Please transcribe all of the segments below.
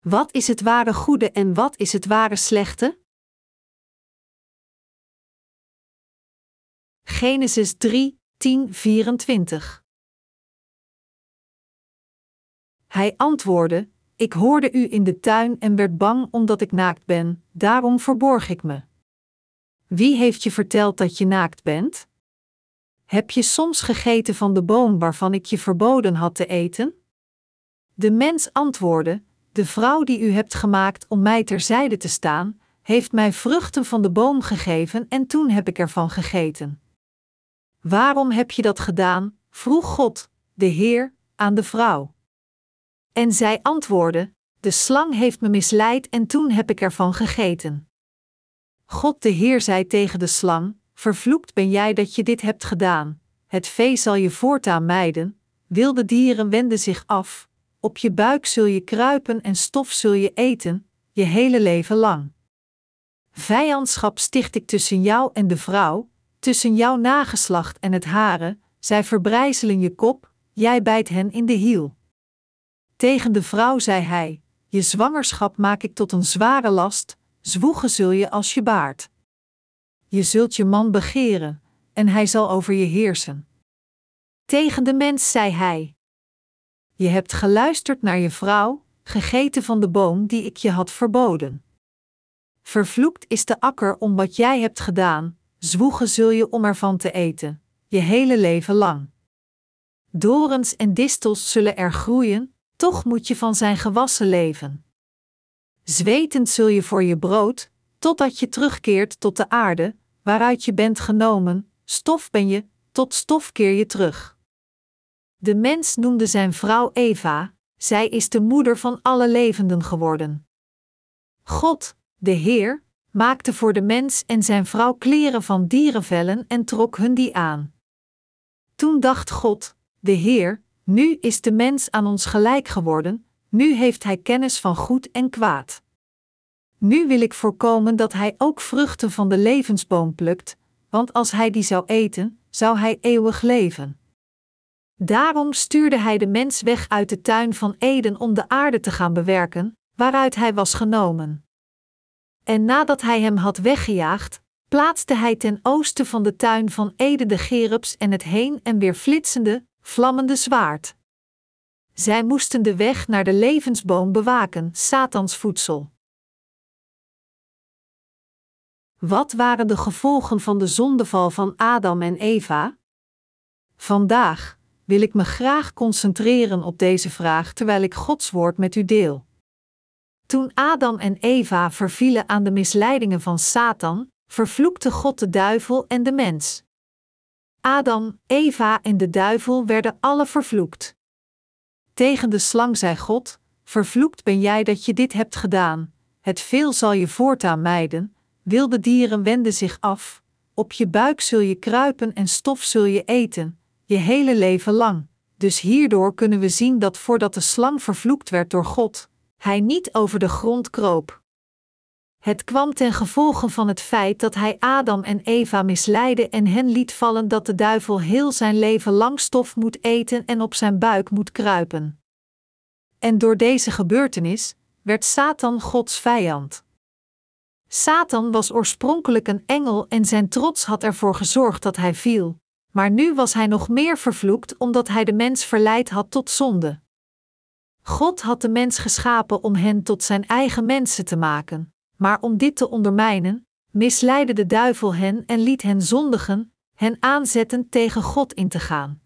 Wat is het ware goede en wat is het ware slechte? Genesis 3, 10, 24. Hij antwoordde: Ik hoorde u in de tuin en werd bang omdat ik naakt ben, daarom verborg ik me. Wie heeft je verteld dat je naakt bent? Heb je soms gegeten van de boom waarvan ik je verboden had te eten? De mens antwoordde: De vrouw die u hebt gemaakt om mij terzijde te staan, heeft mij vruchten van de boom gegeven en toen heb ik ervan gegeten. Waarom heb je dat gedaan? vroeg God, de Heer, aan de vrouw. En zij antwoordde: De slang heeft me misleid en toen heb ik ervan gegeten. God de Heer zei tegen de slang: Vervloekt ben jij dat je dit hebt gedaan. Het vee zal je voortaan mijden, wilde dieren wenden zich af, op je buik zul je kruipen en stof zul je eten, je hele leven lang. Vijandschap sticht ik tussen jou en de vrouw, tussen jouw nageslacht en het hare, zij verbrijzelen je kop, jij bijt hen in de hiel. Tegen de vrouw zei hij: Je zwangerschap maak ik tot een zware last, zwoegen zul je als je baart. Je zult je man begeren, en hij zal over je heersen. Tegen de mens zei hij: Je hebt geluisterd naar je vrouw, gegeten van de boom die ik je had verboden. Vervloekt is de akker om wat jij hebt gedaan, zwoegen zul je om ervan te eten, je hele leven lang. Dorens en distels zullen er groeien, toch moet je van zijn gewassen leven. Zwetend zul je voor je brood, totdat je terugkeert tot de aarde, waaruit je bent genomen, stof ben je, tot stof keer je terug. De mens noemde zijn vrouw Eva, zij is de moeder van alle levenden geworden. God, de Heer, maakte voor de mens en zijn vrouw kleren van dierenvellen en trok hun die aan. Toen dacht God, de Heer, nu is de mens aan ons gelijk geworden, nu heeft hij kennis van goed en kwaad. Nu wil ik voorkomen dat hij ook vruchten van de levensboom plukt, want als hij die zou eten, zou hij eeuwig leven. Daarom stuurde hij de mens weg uit de tuin van Eden om de aarde te gaan bewerken, waaruit hij was genomen. En nadat hij hem had weggejaagd, plaatste hij ten oosten van de tuin van Eden de gerubs en het heen en weer flitsende, vlammende zwaard. Zij moesten de weg naar de levensboom bewaken, Satans voedsel. Wat waren de gevolgen van de zondeval van Adam en Eva? Vandaag wil ik me graag concentreren op deze vraag terwijl ik Gods woord met u deel. Toen Adam en Eva vervielen aan de misleidingen van Satan, vervloekte God de duivel en de mens. Adam, Eva en de duivel werden alle vervloekt. Tegen de slang zei God: Vervloekt ben jij dat je dit hebt gedaan, het veel zal je voortaan mijden, wilde dieren wenden zich af, op je buik zul je kruipen en stof zul je eten, je hele leven lang. Dus hierdoor kunnen we zien dat voordat de slang vervloekt werd door God, hij niet over de grond kroop. Het kwam ten gevolge van het feit dat hij Adam en Eva misleidde en hen liet vallen dat de duivel heel zijn leven lang stof moet eten en op zijn buik moet kruipen. En door deze gebeurtenis werd Satan Gods vijand. Satan was oorspronkelijk een engel en zijn trots had ervoor gezorgd dat hij viel, maar nu was hij nog meer vervloekt omdat hij de mens verleid had tot zonde. God had de mens geschapen om hen tot zijn eigen mensen te maken, maar om dit te ondermijnen, misleidde de duivel hen en liet hen zondigen, hen aanzetten tegen God in te gaan.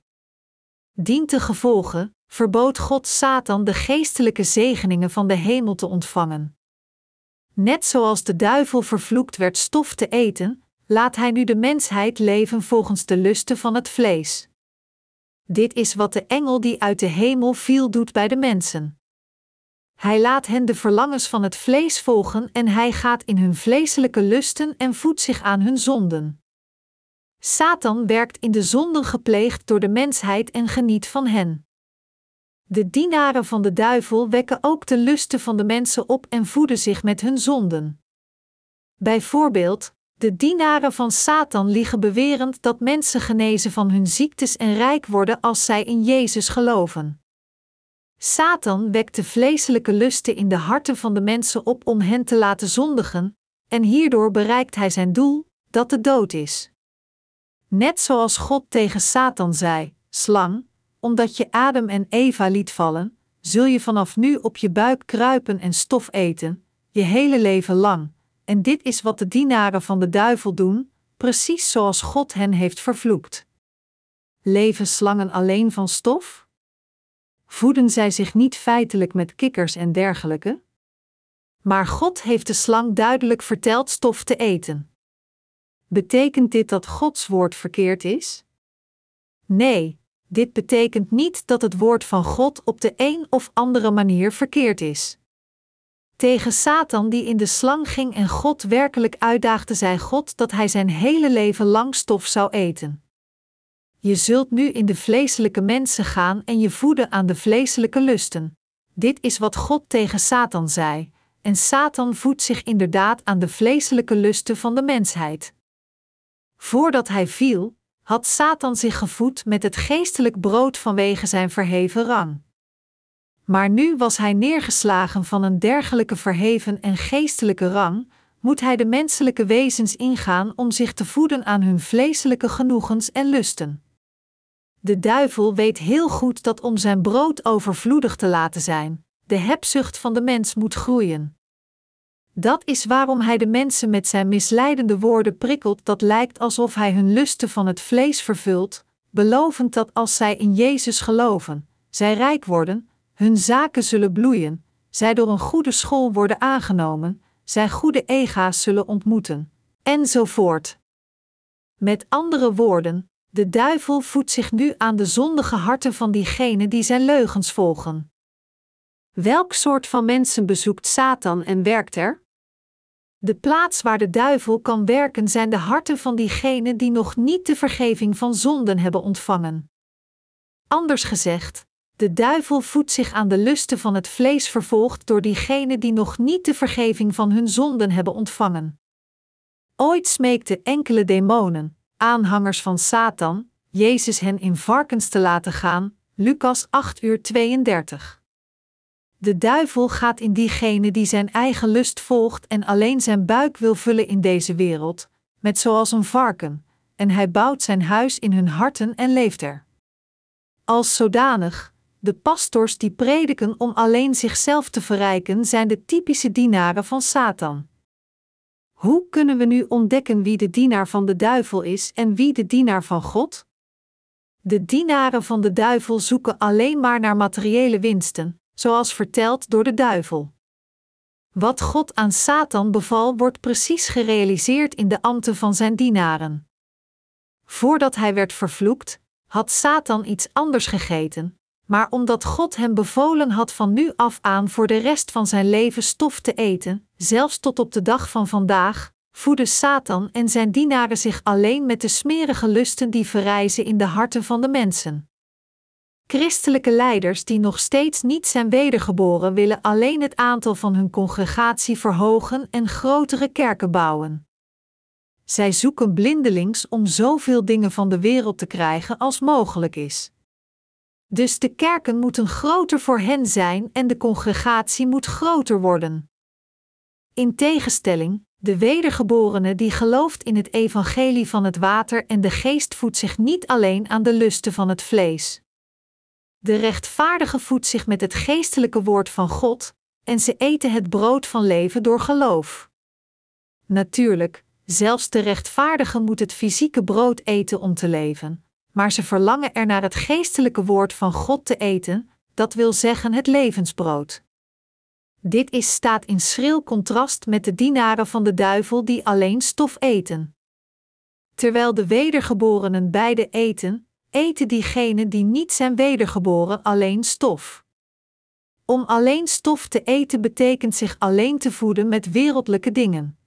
Dient te gevolgen, verbood God Satan de geestelijke zegeningen van de hemel te ontvangen. Net zoals de duivel vervloekt werd stof te eten, laat hij nu de mensheid leven volgens de lusten van het vlees. Dit is wat de engel die uit de hemel viel doet bij de mensen. Hij laat hen de verlangens van het vlees volgen en hij gaat in hun vleeselijke lusten en voedt zich aan hun zonden. Satan werkt in de zonden gepleegd door de mensheid en geniet van hen. De dienaren van de duivel wekken ook de lusten van de mensen op en voeden zich met hun zonden. Bijvoorbeeld, de dienaren van Satan liegen bewerend dat mensen genezen van hun ziektes en rijk worden als zij in Jezus geloven. Satan wekt de vleeselijke lusten in de harten van de mensen op om hen te laten zondigen, en hierdoor bereikt hij zijn doel, dat de dood is. Net zoals God tegen Satan zei: Slang, omdat je Adam en Eva liet vallen, zul je vanaf nu op je buik kruipen en stof eten, je hele leven lang. En dit is wat de dienaren van de duivel doen, precies zoals God hen heeft vervloekt. Leven slangen alleen van stof? Voeden zij zich niet feitelijk met kikkers en dergelijke? Maar God heeft de slang duidelijk verteld stof te eten. Betekent dit dat Gods woord verkeerd is? Nee, dit betekent niet dat het woord van God op de een of andere manier verkeerd is. Tegen Satan die in de slang ging en God werkelijk uitdaagde, zei God dat hij zijn hele leven lang stof zou eten. Je zult nu in de vleeselijke mensen gaan en je voeden aan de vleeselijke lusten. Dit is wat God tegen Satan zei, en Satan voedt zich inderdaad aan de vleeselijke lusten van de mensheid. Voordat hij viel, had Satan zich gevoed met het geestelijk brood vanwege zijn verheven rang. Maar nu was hij neergeslagen van een dergelijke verheven en geestelijke rang, moet hij de menselijke wezens ingaan om zich te voeden aan hun vleeselijke genoegens en lusten. De duivel weet heel goed dat om zijn brood overvloedig te laten zijn, de hebzucht van de mens moet groeien. Dat is waarom hij de mensen met zijn misleidende woorden prikkelt, dat lijkt alsof hij hun lusten van het vlees vervult, belovend dat als zij in Jezus geloven, zij rijk worden, hun zaken zullen bloeien, zij door een goede school worden aangenomen, zij goede ega's zullen ontmoeten, enzovoort. Met andere woorden, de duivel voedt zich nu aan de zondige harten van diegenen die zijn leugens volgen. Welk soort van mensen bezoekt Satan en werkt er? De plaats waar de duivel kan werken zijn de harten van diegenen die nog niet de vergeving van zonden hebben ontvangen. Anders gezegd, de duivel voedt zich aan de lusten van het vlees vervolgd door diegenen die nog niet de vergeving van hun zonden hebben ontvangen. Ooit smeekten enkele demonen, aanhangers van Satan, Jezus hen in varkens te laten gaan, Lucas 8 uur 32. De duivel gaat in diegene die zijn eigen lust volgt en alleen zijn buik wil vullen in deze wereld, met zoals een varken, en hij bouwt zijn huis in hun harten en leeft er. Als zodanig, de pastors die prediken om alleen zichzelf te verrijken, zijn de typische dienaren van Satan. Hoe kunnen we nu ontdekken wie de dienaar van de duivel is en wie de dienaar van God? De dienaren van de duivel zoeken alleen maar naar materiële winsten, zoals verteld door de duivel. Wat God aan Satan beval, wordt precies gerealiseerd in de ambten van zijn dienaren. Voordat hij werd vervloekt, had Satan iets anders gegeten, maar omdat God hem bevolen had van nu af aan voor de rest van zijn leven stof te eten, zelfs tot op de dag van vandaag, voeden Satan en zijn dienaren zich alleen met de smerige lusten die verrijzen in de harten van de mensen. Christelijke leiders die nog steeds niet zijn wedergeboren willen alleen het aantal van hun congregatie verhogen en grotere kerken bouwen. Zij zoeken blindelings om zoveel dingen van de wereld te krijgen als mogelijk is. Dus de kerken moeten groter voor hen zijn en de congregatie moet groter worden. In tegenstelling, de wedergeborene die gelooft in het evangelie van het water en de geest voedt zich niet alleen aan de lusten van het vlees. De rechtvaardige voedt zich met het geestelijke woord van God, en ze eten het brood van leven door geloof. Natuurlijk, zelfs de rechtvaardige moet het fysieke brood eten om te leven, maar ze verlangen er naar het geestelijke woord van God te eten, dat wil zeggen het levensbrood. Dit is staat in schril contrast met de dienaren van de duivel die alleen stof eten. Terwijl de wedergeborenen beide eten, eten diegenen die niet zijn wedergeboren alleen stof. Om alleen stof te eten betekent zich alleen te voeden met wereldlijke dingen.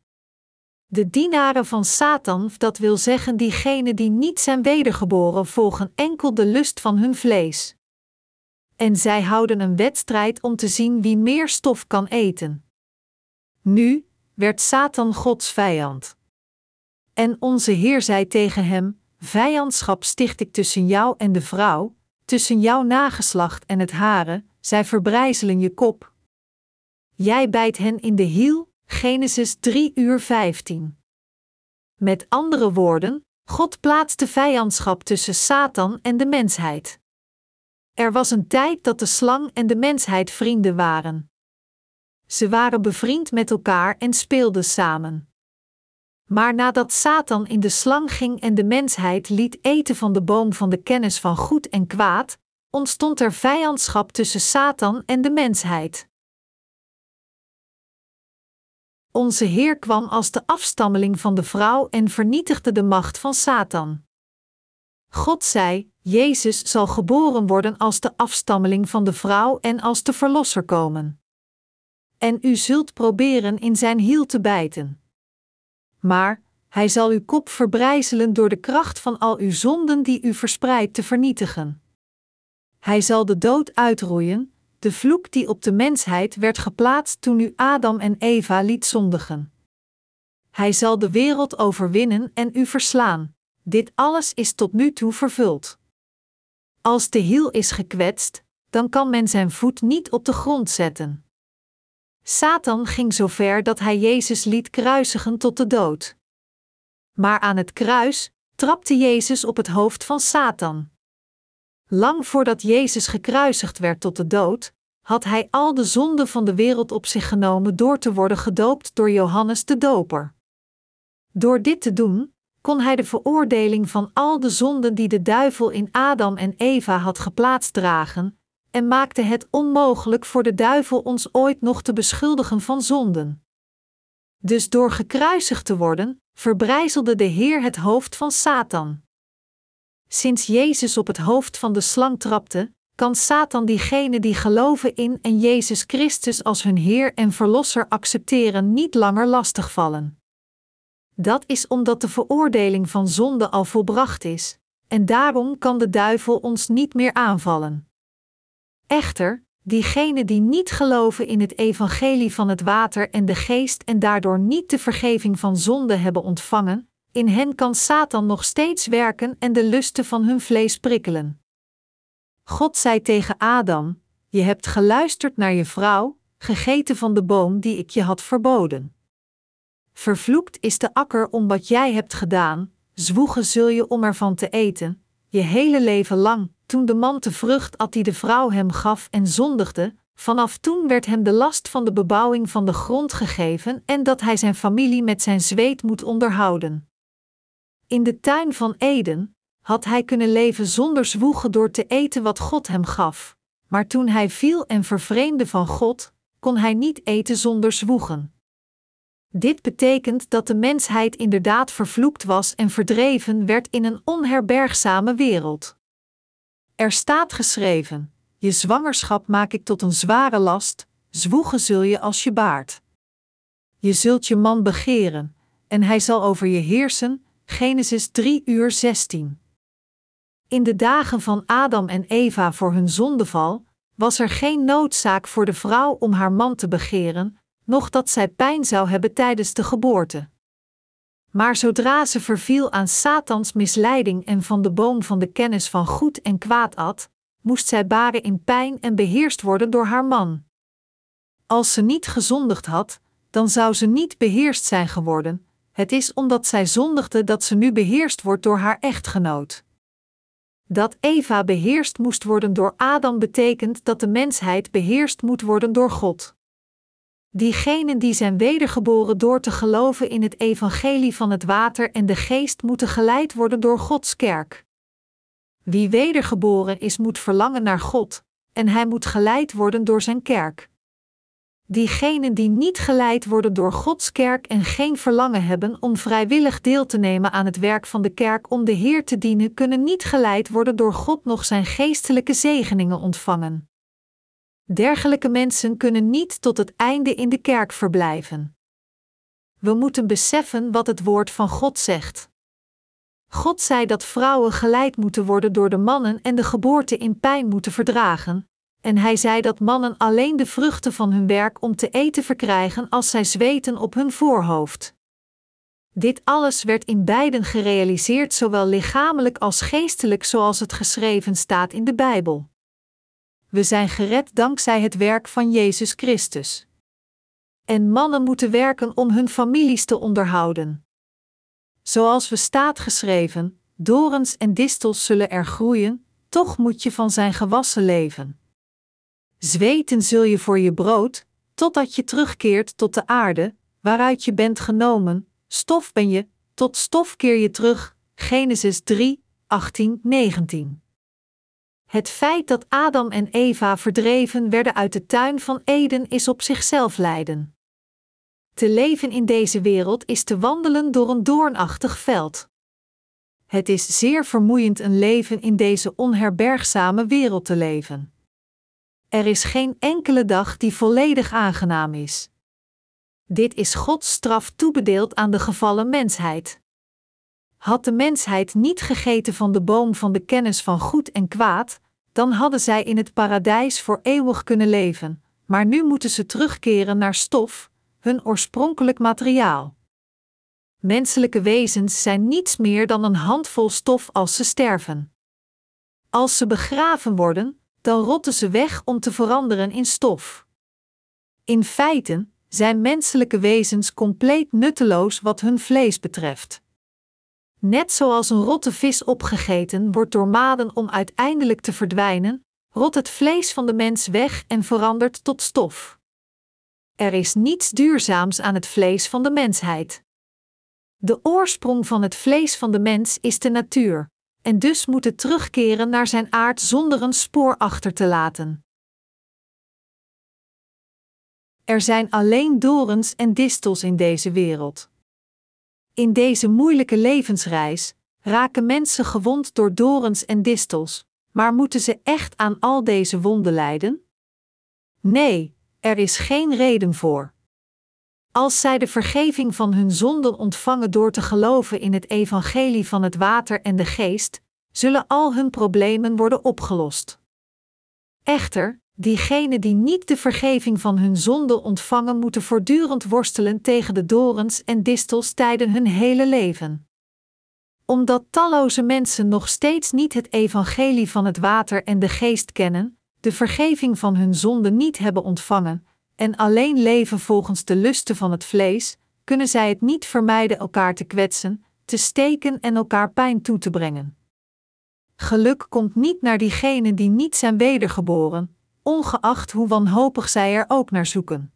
De dienaren van Satan, dat wil zeggen diegenen die niet zijn wedergeboren, volgen enkel de lust van hun vlees. En zij houden een wedstrijd om te zien wie meer stof kan eten. Nu werd Satan Gods vijand. En onze Heer zei tegen hem: Vijandschap sticht ik tussen jou en de vrouw, tussen jouw nageslacht en het hare, zij verbrijzelen je kop. Jij bijt hen in de hiel, Genesis 3 uur 15. Met andere woorden, God plaatste vijandschap tussen Satan en de mensheid. Er was een tijd dat de slang en de mensheid vrienden waren. Ze waren bevriend met elkaar en speelden samen. Maar nadat Satan in de slang ging en de mensheid liet eten van de boom van de kennis van goed en kwaad, ontstond er vijandschap tussen Satan en de mensheid. Onze Heer kwam als de afstammeling van de vrouw en vernietigde de macht van Satan. God zei: Jezus zal geboren worden als de afstammeling van de vrouw en als de verlosser komen. En u zult proberen in zijn hiel te bijten. Maar hij zal uw kop verbrijzelen door de kracht van al uw zonden die u verspreidt te vernietigen. Hij zal de dood uitroeien, de vloek die op de mensheid werd geplaatst toen u Adam en Eva liet zondigen. Hij zal de wereld overwinnen en u verslaan. Dit alles is tot nu toe vervuld. Als de hiel is gekwetst, dan kan men zijn voet niet op de grond zetten. Satan ging zo ver dat hij Jezus liet kruisigen tot de dood. Maar aan het kruis trapte Jezus op het hoofd van Satan. Lang voordat Jezus gekruisigd werd tot de dood, had hij al de zonden van de wereld op zich genomen door te worden gedoopt door Johannes de Doper. Door dit te doen, kon hij de veroordeling van al de zonden die de duivel in Adam en Eva had geplaatst dragen, en maakte het onmogelijk voor de duivel ons ooit nog te beschuldigen van zonden. Dus door gekruisigd te worden, verbrijzelde de Heer het hoofd van Satan. Sinds Jezus op het hoofd van de slang trapte, kan Satan diegenen die geloven in en Jezus Christus als hun Heer en Verlosser accepteren niet langer lastigvallen. Dat is omdat de veroordeling van zonde al volbracht is, en daarom kan de duivel ons niet meer aanvallen. Echter, diegenen die niet geloven in het evangelie van het water en de geest en daardoor niet de vergeving van zonde hebben ontvangen, in hen kan Satan nog steeds werken en de lusten van hun vlees prikkelen. God zei tegen Adam: Je hebt geluisterd naar je vrouw, gegeten van de boom die ik je had verboden. Vervloekt is de akker om wat jij hebt gedaan, zwoegen zul je om ervan te eten, je hele leven lang. Toen de man de vrucht at die de vrouw hem gaf en zondigde, vanaf toen werd hem de last van de bebouwing van de grond gegeven en dat hij zijn familie met zijn zweet moet onderhouden. In de tuin van Eden had hij kunnen leven zonder zwoegen door te eten wat God hem gaf, maar toen hij viel en vervreemde van God, kon hij niet eten zonder zwoegen. Dit betekent dat de mensheid inderdaad vervloekt was en verdreven werd in een onherbergzame wereld. Er staat geschreven: Je zwangerschap maak ik tot een zware last, zwoegen zul je als je baart. Je zult je man begeren, en hij zal over je heersen. Genesis 3 uur 16. In de dagen van Adam en Eva voor hun zondeval was er geen noodzaak voor de vrouw om haar man te begeren, noch dat zij pijn zou hebben tijdens de geboorte. Maar zodra ze verviel aan Satans misleiding en van de boom van de kennis van goed en kwaad at, moest zij baren in pijn en beheerst worden door haar man. Als ze niet gezondigd had, dan zou ze niet beheerst zijn geworden. Het is omdat zij zondigde dat ze nu beheerst wordt door haar echtgenoot. Dat Eva beheerst moest worden door Adam betekent dat de mensheid beheerst moet worden door God. Diegenen die zijn wedergeboren door te geloven in het evangelie van het water en de geest moeten geleid worden door Gods kerk. Wie wedergeboren is, moet verlangen naar God, en hij moet geleid worden door zijn kerk. Diegenen die niet geleid worden door Gods kerk en geen verlangen hebben om vrijwillig deel te nemen aan het werk van de kerk om de Heer te dienen, kunnen niet geleid worden door God nog zijn geestelijke zegeningen ontvangen. Dergelijke mensen kunnen niet tot het einde in de kerk verblijven. We moeten beseffen wat het woord van God zegt. God zei dat vrouwen geleid moeten worden door de mannen en de geboorte in pijn moeten verdragen, en hij zei dat mannen alleen de vruchten van hun werk om te eten verkrijgen als zij zweten op hun voorhoofd. Dit alles werd in beiden gerealiseerd, zowel lichamelijk als geestelijk, zoals het geschreven staat in de Bijbel. we zijn gered dankzij het werk van Jezus Christus. En mannen moeten werken om hun families te onderhouden. Zoals we staat geschreven, dorens en distels zullen er groeien, toch moet je van zijn gewassen leven. Zweten zul je voor je brood, totdat je terugkeert tot de aarde, waaruit je bent genomen, stof ben je, tot stof keer je terug. Genesis 3, 18, 19. Het feit dat Adam en Eva verdreven werden uit de tuin van Eden is op zichzelf lijden. Te leven in deze wereld is te wandelen door een doornachtig veld. Het is zeer vermoeiend een leven in deze onherbergzame wereld te leven. Er is geen enkele dag die volledig aangenaam is. Dit is Gods straf toebedeeld aan de gevallen mensheid. Had de mensheid niet gegeten van de boom van de kennis van goed en kwaad, dan hadden zij in het paradijs voor eeuwig kunnen leven, maar nu moeten ze terugkeren naar stof, hun oorspronkelijk materiaal. Menselijke wezens zijn niets meer dan een handvol stof als ze sterven. Als ze begraven worden, dan rotten ze weg om te veranderen in stof. In feite zijn menselijke wezens compleet nutteloos wat hun vlees betreft. Net zoals een rotte vis opgegeten wordt door maden om uiteindelijk te verdwijnen, rot het vlees van de mens weg en verandert tot stof. Er is niets duurzaams aan het vlees van de mensheid. De oorsprong van het vlees van de mens is de natuur, en dus moet het terugkeren naar zijn aard zonder een spoor achter te laten. Er zijn alleen dorens en distels in deze wereld. In deze moeilijke levensreis raken mensen gewond door dorens en distels, maar moeten ze echt aan al deze wonden lijden? Nee, er is geen reden voor. Als zij de vergeving van hun zonden ontvangen door te geloven in het evangelie van het water en de geest, zullen al hun problemen worden opgelost. Echter, diegenen die niet de vergeving van hun zonden ontvangen, moeten voortdurend worstelen tegen de dorens en distels tijdens hun hele leven. Omdat talloze mensen nog steeds niet het evangelie van het water en de geest kennen, de vergeving van hun zonden niet hebben ontvangen, en alleen leven volgens de lusten van het vlees, kunnen zij het niet vermijden elkaar te kwetsen, te steken en elkaar pijn toe te brengen. Geluk komt niet naar diegenen die niet zijn wedergeboren, ongeacht hoe wanhopig zij er ook naar zoeken.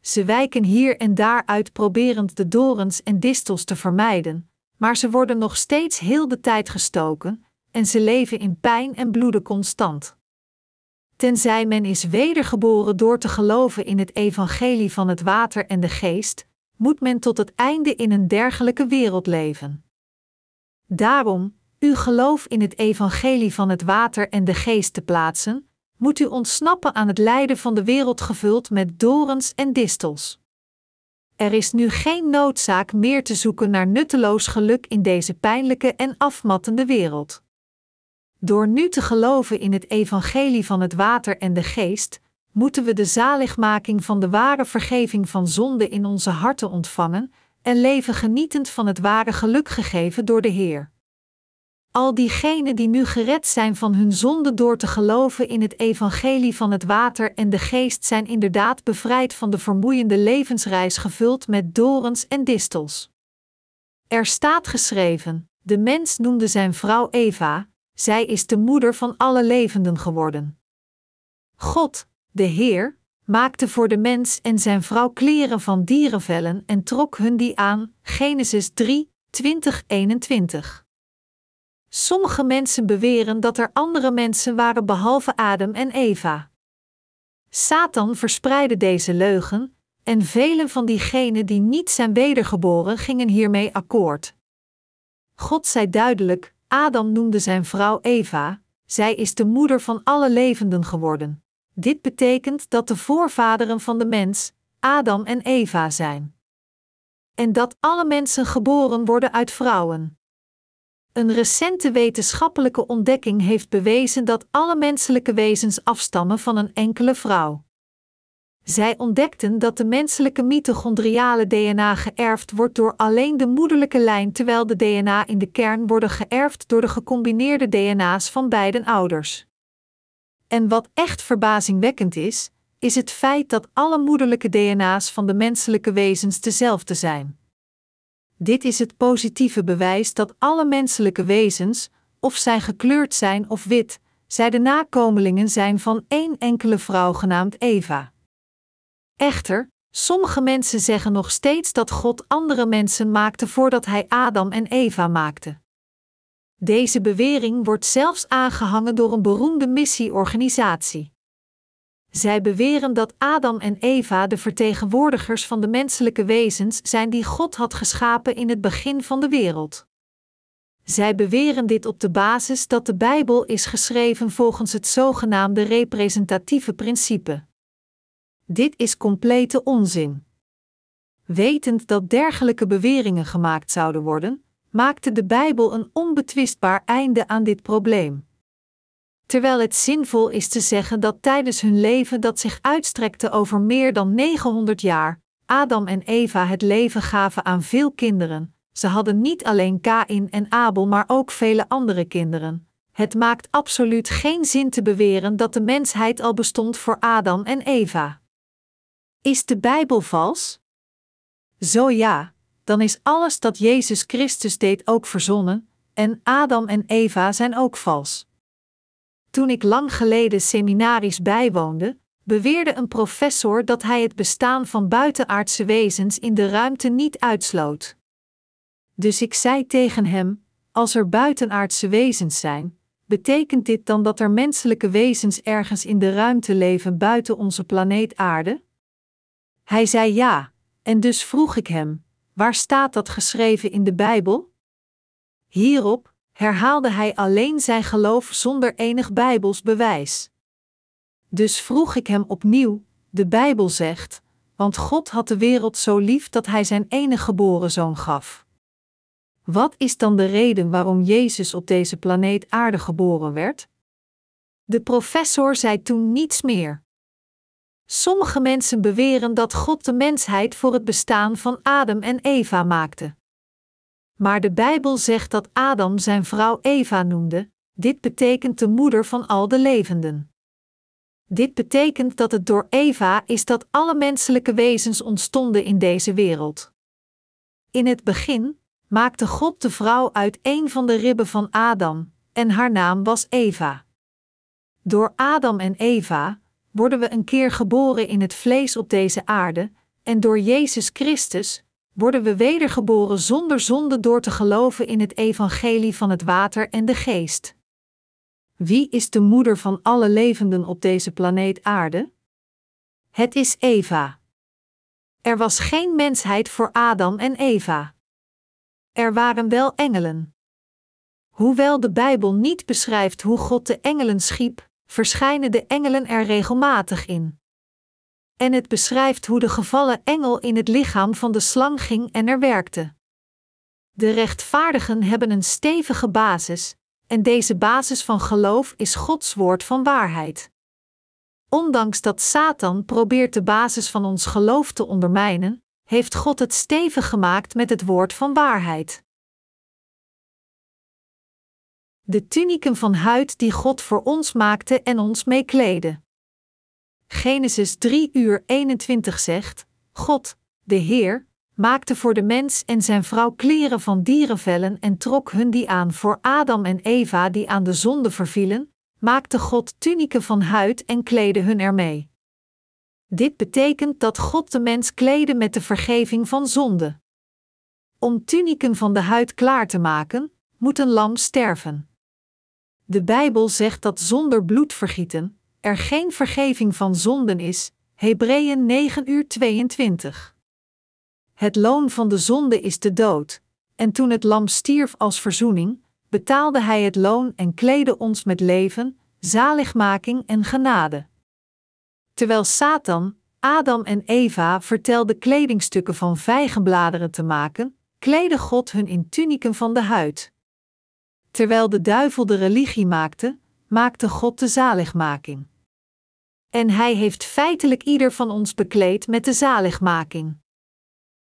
Ze wijken hier en daar uit proberend de dorens en distels te vermijden, maar ze worden nog steeds heel de tijd gestoken, en ze leven in pijn en bloeden constant. Tenzij men is wedergeboren door te geloven in het evangelie van het water en de geest, moet men tot het einde in een dergelijke wereld leven. Daarom, uw geloof in het evangelie van het water en de geest te plaatsen, moet u ontsnappen aan het lijden van de wereld gevuld met dorens en distels. Er is nu geen noodzaak meer te zoeken naar nutteloos geluk in deze pijnlijke en afmattende wereld. Door nu te geloven in het evangelie van het water en de geest, moeten we de zaligmaking van de ware vergeving van zonde in onze harten ontvangen en leven genietend van het ware geluk gegeven door de Heer. Al diegenen die nu gered zijn van hun zonde door te geloven in het evangelie van het water en de geest zijn inderdaad bevrijd van de vermoeiende levensreis gevuld met dorens en distels. Er staat geschreven: De mens noemde zijn vrouw Eva, zij is de moeder van alle levenden geworden. God, de Heer, maakte voor de mens en zijn vrouw kleren van dierenvellen en trok hun die aan. Genesis 3, 20, 21. Sommige mensen beweren dat er andere mensen waren behalve Adam en Eva. Satan verspreidde deze leugen, en velen van diegenen die niet zijn wedergeboren gingen hiermee akkoord. God zei duidelijk: Adam noemde zijn vrouw Eva, zij is de moeder van alle levenden geworden. Dit betekent dat de voorvaderen van de mens, Adam en Eva zijn. En dat alle mensen geboren worden uit vrouwen. Een recente wetenschappelijke ontdekking heeft bewezen dat alle menselijke wezens afstammen van een enkele vrouw. Zij ontdekten dat de menselijke mitochondriale DNA geërfd wordt door alleen de moederlijke lijn, terwijl de DNA in de kern worden geërfd door de gecombineerde DNA's van beide ouders. En wat echt verbazingwekkend is, is het feit dat alle moederlijke DNA's van de menselijke wezens dezelfde zijn. Dit is het positieve bewijs dat alle menselijke wezens, of zij gekleurd zijn of wit, zij de nakomelingen zijn van één enkele vrouw genaamd Eva. Echter, sommige mensen zeggen nog steeds dat God andere mensen maakte voordat hij Adam en Eva maakte. Deze bewering wordt zelfs aangehangen door een beroemde missieorganisatie. Zij beweren dat Adam en Eva de vertegenwoordigers van de menselijke wezens zijn die God had geschapen in het begin van de wereld. Zij beweren dit op de basis dat de Bijbel is geschreven volgens het zogenaamde representatieve principe. Dit is complete onzin. Wetend dat dergelijke beweringen gemaakt zouden worden, maakte de Bijbel een onbetwistbaar einde aan dit probleem. Terwijl het zinvol is te zeggen dat tijdens hun leven dat zich uitstrekte over meer dan 900 jaar, Adam en Eva het leven gaven aan veel kinderen. Ze hadden niet alleen Kain en Abel, maar ook vele andere kinderen. Het maakt absoluut geen zin te beweren dat de mensheid al bestond voor Adam en Eva. Is de Bijbel vals? Zo ja, dan is alles dat Jezus Christus deed ook verzonnen, en Adam en Eva zijn ook vals. Toen ik lang geleden seminaries bijwoonde, beweerde een professor dat hij het bestaan van buitenaardse wezens in de ruimte niet uitsloot. Dus ik zei tegen hem: Als er buitenaardse wezens zijn, betekent dit dan dat er menselijke wezens ergens in de ruimte leven buiten onze planeet Aarde? Hij zei ja, en dus vroeg ik hem: Waar staat dat geschreven in de Bijbel? Hierop herhaalde hij alleen zijn geloof zonder enig Bijbels bewijs. Dus vroeg ik hem opnieuw: De Bijbel zegt: Want God had de wereld zo lief dat hij zijn enige geboren zoon gaf. Wat is dan de reden waarom Jezus op deze planeet Aarde geboren werd? De professor zei toen niets meer. Sommige mensen beweren dat God de mensheid voor het bestaan van Adam en Eva maakte. Maar de Bijbel zegt dat Adam zijn vrouw Eva noemde, dit betekent de moeder van al de levenden. Dit betekent dat het door Eva is dat alle menselijke wezens ontstonden in deze wereld. In het begin maakte God de vrouw uit een van de ribben van Adam, en haar naam was Eva. Door Adam en Eva worden we een keer geboren in het vlees op deze aarde, en door Jezus Christus worden we wedergeboren zonder zonde door te geloven in het evangelie van het water en de geest. Wie is de moeder van alle levenden op deze planeet aarde? Het is Eva. Er was geen mensheid voor Adam en Eva. Er waren wel engelen. Hoewel de Bijbel niet beschrijft hoe God de engelen schiep, verschijnen de engelen er regelmatig in. En het beschrijft hoe de gevallen engel in het lichaam van de slang ging en er werkte. De rechtvaardigen hebben een stevige basis, en deze basis van geloof is Gods woord van waarheid. Ondanks dat Satan probeert de basis van ons geloof te ondermijnen, heeft God het stevig gemaakt met het woord van waarheid. De tuniken van huid die God voor ons maakte en ons mee. Genesis 3 uur 21 zegt: God, de Heer, maakte voor de mens en zijn vrouw kleren van dierenvellen en trok hun die aan voor Adam en Eva die aan de zonde vervielen, maakte God tuniken van huid en kleedde hun ermee. Dit betekent dat God de mens kleedde met de vergeving van zonde. Om tuniken van de huid klaar te maken, moet een lam sterven. De Bijbel zegt dat zonder bloedvergieten er geen vergeving van zonden is. Hebreeën 9 uur 22. Het loon van de zonde is de dood, en toen het lam stierf als verzoening, betaalde hij het loon en kleedde ons met leven, zaligmaking en genade. Terwijl Satan, Adam en Eva vertelde kledingstukken van vijgenbladeren te maken, kleedde God hun in tuniken van de huid. Terwijl de duivel de religie maakte, maakte God de zaligmaking. En Hij heeft feitelijk ieder van ons bekleed met de zaligmaking.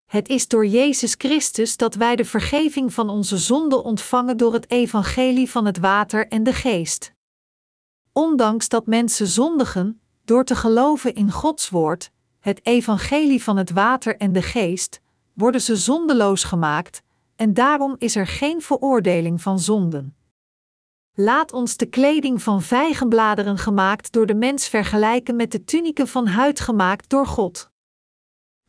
Het is door Jezus Christus dat wij de vergeving van onze zonden ontvangen door het evangelie van het water en de geest. Ondanks dat mensen zondigen, door te geloven in Gods woord, het evangelie van het water en de geest, worden ze zondeloos gemaakt, en daarom is er geen veroordeling van zonden. Laat ons de kleding van vijgenbladeren gemaakt door de mens vergelijken met de tunieken van huid gemaakt door God.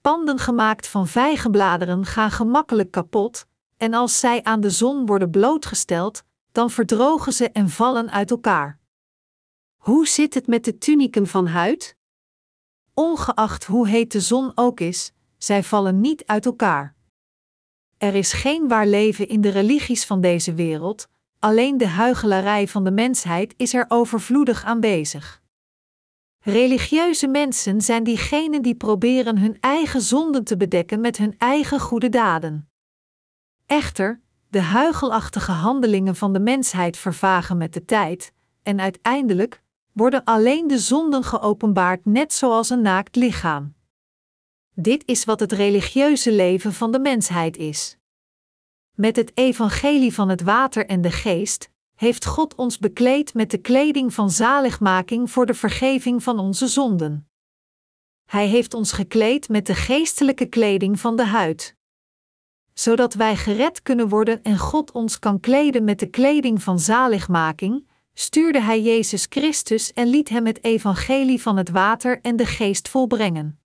Panden gemaakt van vijgenbladeren gaan gemakkelijk kapot, en als zij aan de zon worden blootgesteld, dan verdrogen ze en vallen uit elkaar. Hoe zit het met de tunieken van huid? Ongeacht hoe heet de zon ook is, zij vallen niet uit elkaar. Er is geen waar leven in de religies van deze wereld, alleen de huichelarij van de mensheid is er overvloedig aanwezig. Religieuze mensen zijn diegenen die proberen hun eigen zonden te bedekken met hun eigen goede daden. Echter, de huigelachtige handelingen van de mensheid vervagen met de tijd, en uiteindelijk worden alleen de zonden geopenbaard, net zoals een naakt lichaam. Dit is wat het religieuze leven van de mensheid is. Met het evangelie van het water en de geest heeft God ons bekleed met de kleding van zaligmaking voor de vergeving van onze zonden. Hij heeft ons gekleed met de geestelijke kleding van de huid. Zodat wij gered kunnen worden en God ons kan kleden met de kleding van zaligmaking, stuurde Hij Jezus Christus en liet Hem het evangelie van het water en de geest volbrengen.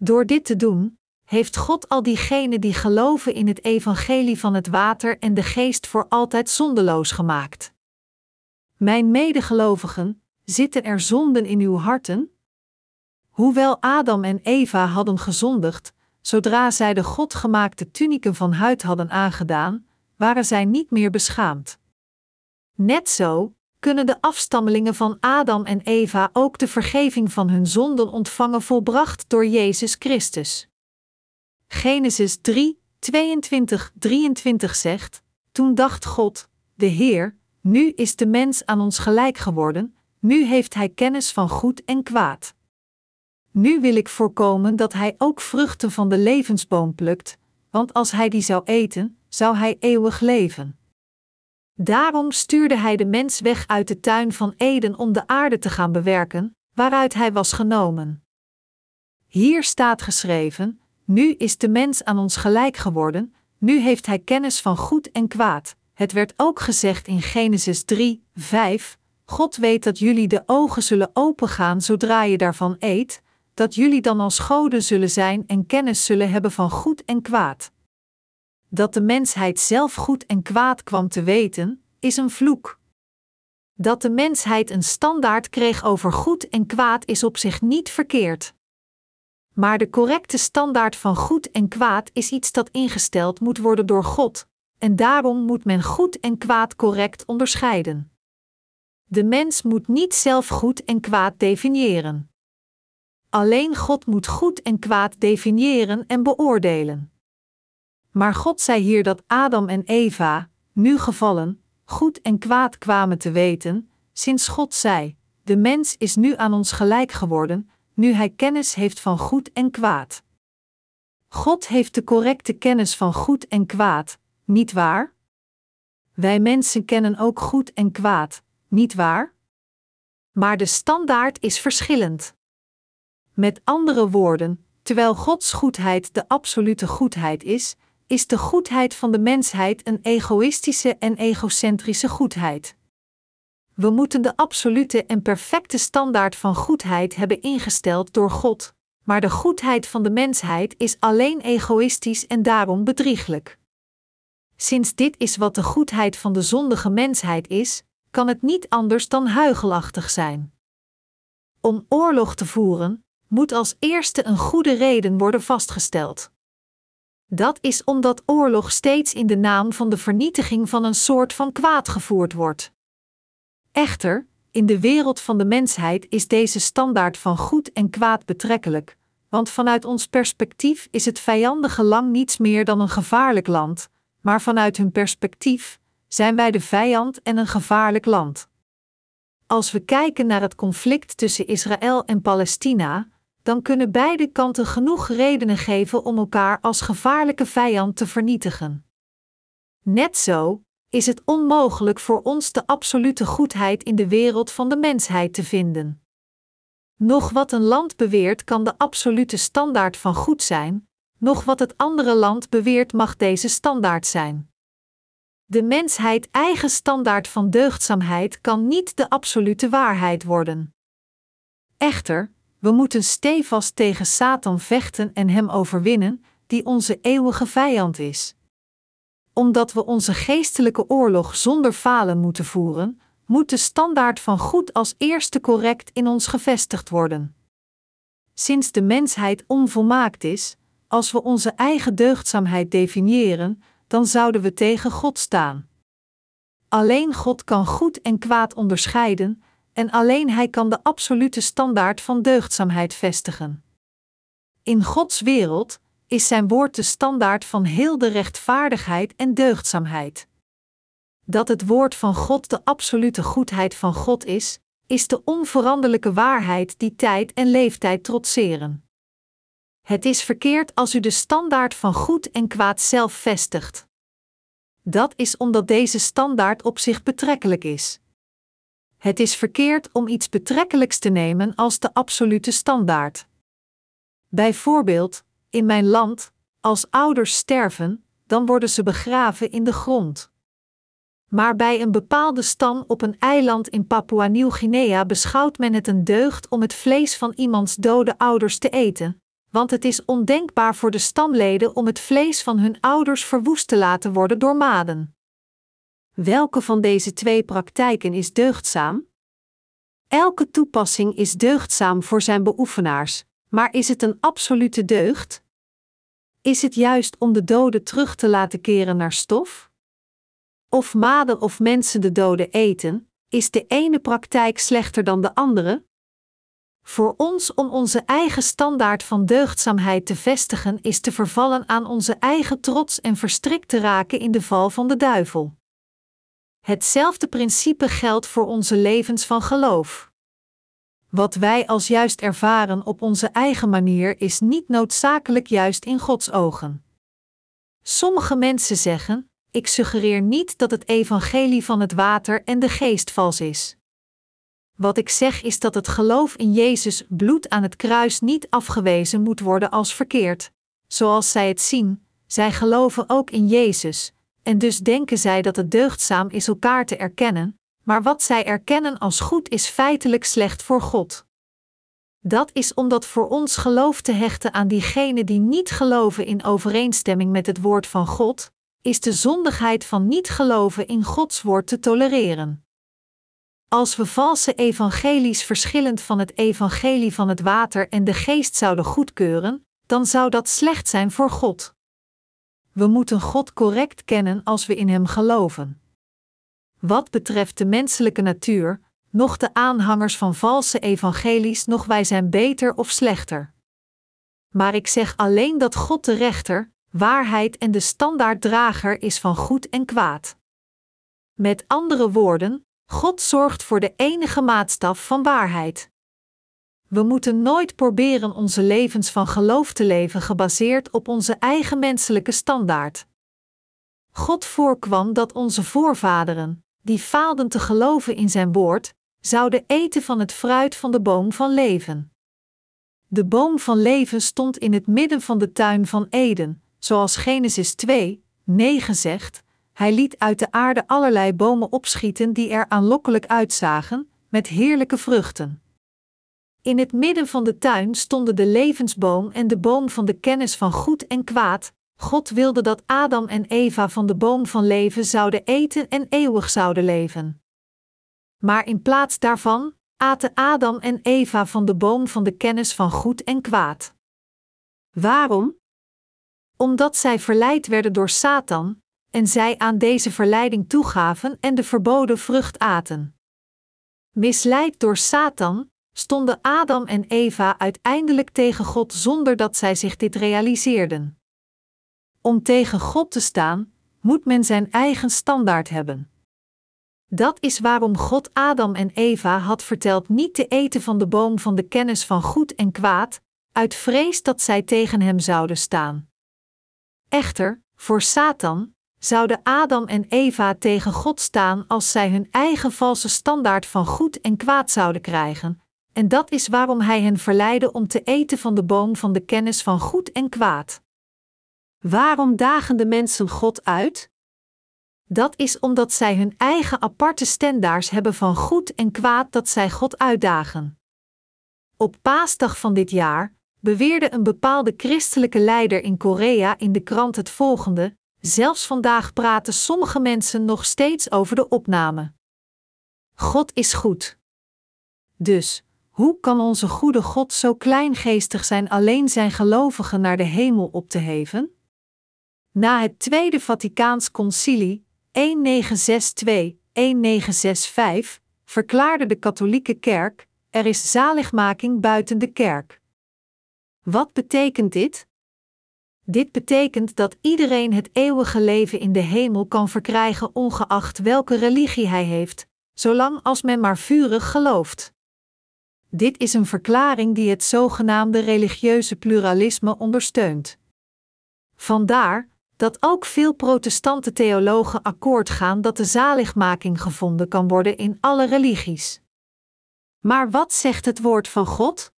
Door dit te doen, heeft God al diegenen die geloven in het evangelie van het water en de geest voor altijd zondeloos gemaakt. Mijn medegelovigen, zitten er zonden in uw harten? Hoewel Adam en Eva hadden gezondigd, zodra zij de godgemaakte tuniken van huid hadden aangedaan, waren zij niet meer beschaamd. Net zo kunnen de afstammelingen van Adam en Eva ook de vergeving van hun zonden ontvangen volbracht door Jezus Christus. Genesis 3, 22, 23 zegt: Toen dacht God, de Heer, nu is de mens aan ons gelijk geworden, nu heeft hij kennis van goed en kwaad. Nu wil ik voorkomen dat hij ook vruchten van de levensboom plukt, want als hij die zou eten, zou hij eeuwig leven. Daarom stuurde hij de mens weg uit de tuin van Eden om de aarde te gaan bewerken, waaruit hij was genomen. Hier staat geschreven: Nu is de mens aan ons gelijk geworden, nu heeft hij kennis van goed en kwaad. Het werd ook gezegd in Genesis 3, 5: God weet dat jullie de ogen zullen opengaan zodra je daarvan eet, dat jullie dan als goden zullen zijn en kennis zullen hebben van goed en kwaad. Dat de mensheid zelf goed en kwaad kwam te weten, is een vloek. Dat de mensheid een standaard kreeg over goed en kwaad is op zich niet verkeerd. Maar de correcte standaard van goed en kwaad is iets dat ingesteld moet worden door God, en daarom moet men goed en kwaad correct onderscheiden. De mens moet niet zelf goed en kwaad definiëren. Alleen God moet goed en kwaad definiëren en beoordelen. Maar God zei hier dat Adam en Eva, nu gevallen, goed en kwaad kwamen te weten, sinds God zei: De mens is nu aan ons gelijk geworden, nu hij kennis heeft van goed en kwaad. God heeft de correcte kennis van goed en kwaad, niet waar? Wij mensen kennen ook goed en kwaad, niet waar? Maar de standaard is verschillend. Met andere woorden, terwijl Gods goedheid de absolute goedheid is, is de goedheid van de mensheid een egoïstische en egocentrische goedheid. We moeten de absolute en perfecte standaard van goedheid hebben ingesteld door God, maar de goedheid van de mensheid is alleen egoïstisch en daarom bedrieglijk. Sinds dit is wat de goedheid van de zondige mensheid is, kan het niet anders dan huigelachtig zijn. Om oorlog te voeren, moet als eerste een goede reden worden vastgesteld. Dat is omdat oorlog steeds in de naam van de vernietiging van een soort van kwaad gevoerd wordt. Echter, in de wereld van de mensheid is deze standaard van goed en kwaad betrekkelijk, want vanuit ons perspectief is het vijandige lang niets meer dan een gevaarlijk land, maar vanuit hun perspectief zijn wij de vijand en een gevaarlijk land. Als we kijken naar het conflict tussen Israël en Palestina, dan kunnen beide kanten genoeg redenen geven om elkaar als gevaarlijke vijand te vernietigen. Net zo, is het onmogelijk voor ons de absolute goedheid in de wereld van de mensheid te vinden. Nog wat een land beweert kan de absolute standaard van goed zijn, nog wat het andere land beweert mag deze standaard zijn. De mensheid eigen standaard van deugdzaamheid kan niet de absolute waarheid worden. Echter, we moeten stevast tegen Satan vechten en hem overwinnen, die onze eeuwige vijand is. Omdat we onze geestelijke oorlog zonder falen moeten voeren, moet de standaard van goed als eerste correct in ons gevestigd worden. Sinds de mensheid onvolmaakt is, als we onze eigen deugdzaamheid definiëren, dan zouden we tegen God staan. Alleen God kan goed en kwaad onderscheiden, en alleen Hij kan de absolute standaard van deugdzaamheid vestigen. In Gods wereld is Zijn woord de standaard van heel de rechtvaardigheid en deugdzaamheid. Dat het woord van God de absolute goedheid van God is, is de onveranderlijke waarheid die tijd en leeftijd trotseren. Het is verkeerd als u de standaard van goed en kwaad zelf vestigt. Dat is omdat deze standaard op zich betrekkelijk is. Het is verkeerd om iets betrekkelijks te nemen als de absolute standaard. Bijvoorbeeld, in mijn land, als ouders sterven, dan worden ze begraven in de grond. Maar bij een bepaalde stam op een eiland in Papua Nieuw-Guinea beschouwt men het een deugd om het vlees van iemands dode ouders te eten, want het is ondenkbaar voor de stamleden om het vlees van hun ouders verwoest te laten worden door maden. Welke van deze twee praktijken is deugdzaam? Elke toepassing is deugdzaam voor zijn beoefenaars, maar is het een absolute deugd? Is het juist om de doden terug te laten keren naar stof? Of maden of mensen de doden eten, is de ene praktijk slechter dan de andere? Voor ons om onze eigen standaard van deugdzaamheid te vestigen is te vervallen aan onze eigen trots en verstrikt te raken in de val van de duivel. Hetzelfde principe geldt voor onze levens van geloof. Wat wij als juist ervaren op onze eigen manier is niet noodzakelijk juist in Gods ogen. Sommige mensen zeggen: Ik suggereer niet dat het evangelie van het water en de geest vals is. Wat ik zeg is dat het geloof in Jezus bloed aan het kruis niet afgewezen moet worden als verkeerd, zoals zij het zien. Zij geloven ook in Jezus, en dus denken zij dat het deugdzaam is elkaar te erkennen, maar wat zij erkennen als goed is feitelijk slecht voor God. Dat is omdat voor ons geloof te hechten aan diegenen die niet geloven in overeenstemming met het woord van God, is de zondigheid van niet geloven in Gods woord te tolereren. Als we valse evangelies verschillend van het evangelie van het water en de geest zouden goedkeuren, dan zou dat slecht zijn voor God. We moeten God correct kennen als we in Hem geloven. Wat betreft de menselijke natuur, nog de aanhangers van valse evangelies, nog wij zijn beter of slechter. Maar ik zeg alleen dat God de rechter, waarheid en de standaarddrager is van goed en kwaad. Met andere woorden, God zorgt voor de enige maatstaf van waarheid. We moeten nooit proberen onze levens van geloof te leven gebaseerd op onze eigen menselijke standaard. God voorkwam dat onze voorvaderen, die faalden te geloven in zijn woord, zouden eten van het fruit van de boom van leven. De boom van leven stond in het midden van de tuin van Eden, zoals Genesis 2, 9 zegt, hij liet uit de aarde allerlei bomen opschieten die er aanlokkelijk uitzagen, met heerlijke vruchten. In het midden van de tuin stonden de levensboom en de boom van de kennis van goed en kwaad. God wilde dat Adam en Eva van de boom van leven zouden eten en eeuwig zouden leven. Maar in plaats daarvan aten Adam en Eva van de boom van de kennis van goed en kwaad. Waarom? Omdat zij verleid werden door Satan, en zij aan deze verleiding toegaven en de verboden vrucht aten. Misleid door Satan, stonden Adam en Eva uiteindelijk tegen God zonder dat zij zich dit realiseerden. Om tegen God te staan, moet men zijn eigen standaard hebben. Dat is waarom God Adam en Eva had verteld niet te eten van de boom van de kennis van goed en kwaad, uit vrees dat zij tegen hem zouden staan. Echter, voor Satan, zouden Adam en Eva tegen God staan als zij hun eigen valse standaard van goed en kwaad zouden krijgen, en dat is waarom hij hen verleidde om te eten van de boom van de kennis van goed en kwaad. Waarom dagen de mensen God uit? Dat is omdat zij hun eigen aparte standaards hebben van goed en kwaad dat zij God uitdagen. Op paasdag van dit jaar beweerde een bepaalde christelijke leider in Korea in de krant het volgende: Zelfs vandaag praten sommige mensen nog steeds over de opname. God is goed. Dus, hoe kan onze goede God zo kleingeestig zijn alleen zijn gelovigen naar de hemel op te heven? Na het Tweede Vaticaans Concilie, 1962-1965, verklaarde de katholieke kerk: er is zaligmaking buiten de kerk. Wat betekent dit? Dit betekent dat iedereen het eeuwige leven in de hemel kan verkrijgen, ongeacht welke religie hij heeft, zolang als men maar vurig gelooft. Dit is een verklaring die het zogenaamde religieuze pluralisme ondersteunt. Vandaar dat ook veel protestante theologen akkoord gaan dat de zaligmaking gevonden kan worden in alle religies. Maar wat zegt het woord van God?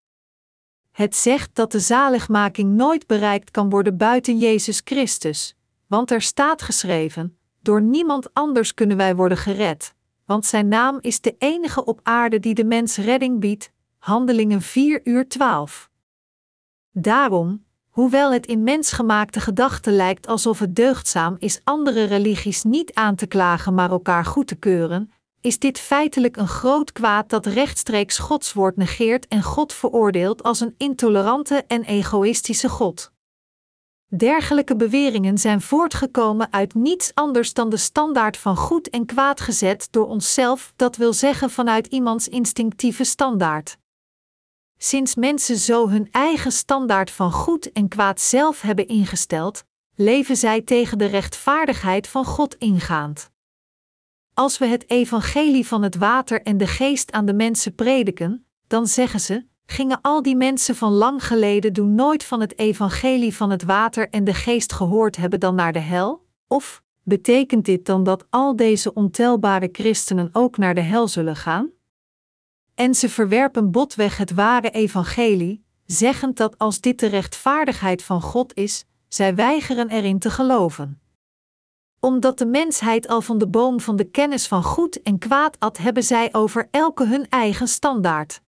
Het zegt dat de zaligmaking nooit bereikt kan worden buiten Jezus Christus, want er staat geschreven: Door niemand anders kunnen wij worden gered, want Zijn naam is de enige op aarde die de mens redding biedt. Handelingen 4 uur 12. Daarom, hoewel het in mensgemaakte gedachten lijkt alsof het deugdzaam is andere religies niet aan te klagen maar elkaar goed te keuren, is dit feitelijk een groot kwaad dat rechtstreeks Gods woord negeert en God veroordeelt als een intolerante en egoïstische God. Dergelijke beweringen zijn voortgekomen uit niets anders dan de standaard van goed en kwaad gezet door onszelf, dat wil zeggen vanuit iemands instinctieve standaard. Sinds mensen zo hun eigen standaard van goed en kwaad zelf hebben ingesteld, leven zij tegen de rechtvaardigheid van God ingaand. Als we het evangelie van het water en de geest aan de mensen prediken, dan zeggen ze: gingen al die mensen van lang geleden doen nooit van het evangelie van het water en de geest gehoord hebben dan naar de hel? Of betekent dit dan dat al deze ontelbare christenen ook naar de hel zullen gaan? En ze verwerpen botweg het ware evangelie, zeggend dat als dit de rechtvaardigheid van God is, zij weigeren erin te geloven omdat de mensheid al van de boom van de kennis van goed en kwaad at, hebben zij over elke hun eigen standaard.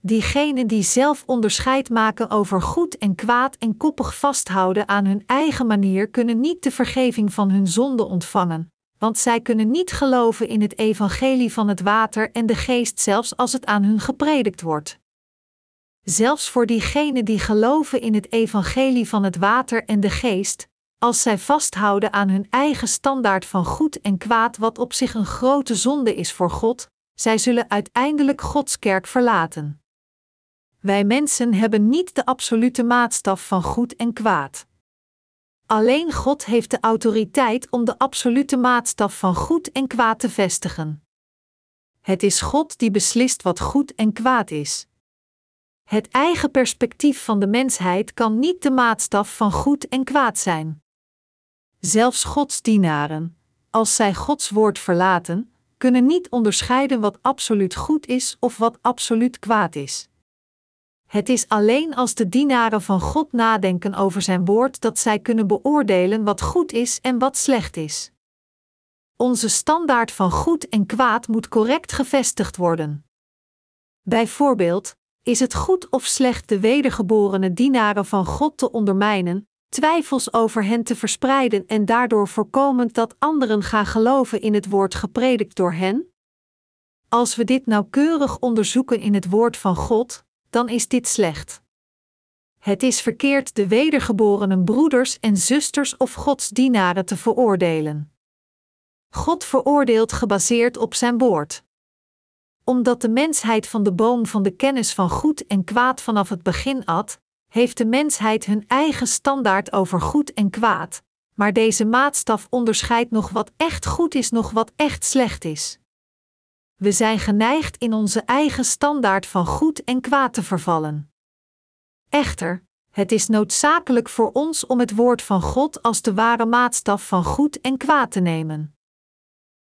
Diegenen die zelf onderscheid maken over goed en kwaad en koppig vasthouden aan hun eigen manier, kunnen niet de vergeving van hun zonde ontvangen, want zij kunnen niet geloven in het evangelie van het water en de geest, zelfs als het aan hun gepredikt wordt. Zelfs voor diegenen die geloven in het evangelie van het water en de geest, als zij vasthouden aan hun eigen standaard van goed en kwaad, wat op zich een grote zonde is voor God, zij zullen uiteindelijk Gods kerk verlaten. Wij mensen hebben niet de absolute maatstaf van goed en kwaad. Alleen God heeft de autoriteit om de absolute maatstaf van goed en kwaad te vestigen. Het is God die beslist wat goed en kwaad is. Het eigen perspectief van de mensheid kan niet de maatstaf van goed en kwaad zijn. Zelfs Gods dienaren, als zij Gods woord verlaten, kunnen niet onderscheiden wat absoluut goed is of wat absoluut kwaad is. Het is alleen als de dienaren van God nadenken over zijn woord dat zij kunnen beoordelen wat goed is en wat slecht is. Onze standaard van goed en kwaad moet correct gevestigd worden. Bijvoorbeeld, is het goed of slecht de wedergeborene dienaren van God te ondermijnen, twijfels over hen te verspreiden en daardoor voorkomend dat anderen gaan geloven in het woord gepredikt door hen? Als we dit nauwkeurig onderzoeken in het woord van God, dan is dit slecht. Het is verkeerd de wedergeborenen broeders en zusters of Gods dienaren te veroordelen. God veroordeelt gebaseerd op zijn woord. Omdat de mensheid van de boom van de kennis van goed en kwaad vanaf het begin at, heeft de mensheid hun eigen standaard over goed en kwaad, maar deze maatstaf onderscheidt nog wat echt goed is, nog wat echt slecht is. We zijn geneigd in onze eigen standaard van goed en kwaad te vervallen. Echter, Het is noodzakelijk voor ons om het woord van God als de ware maatstaf van goed en kwaad te nemen.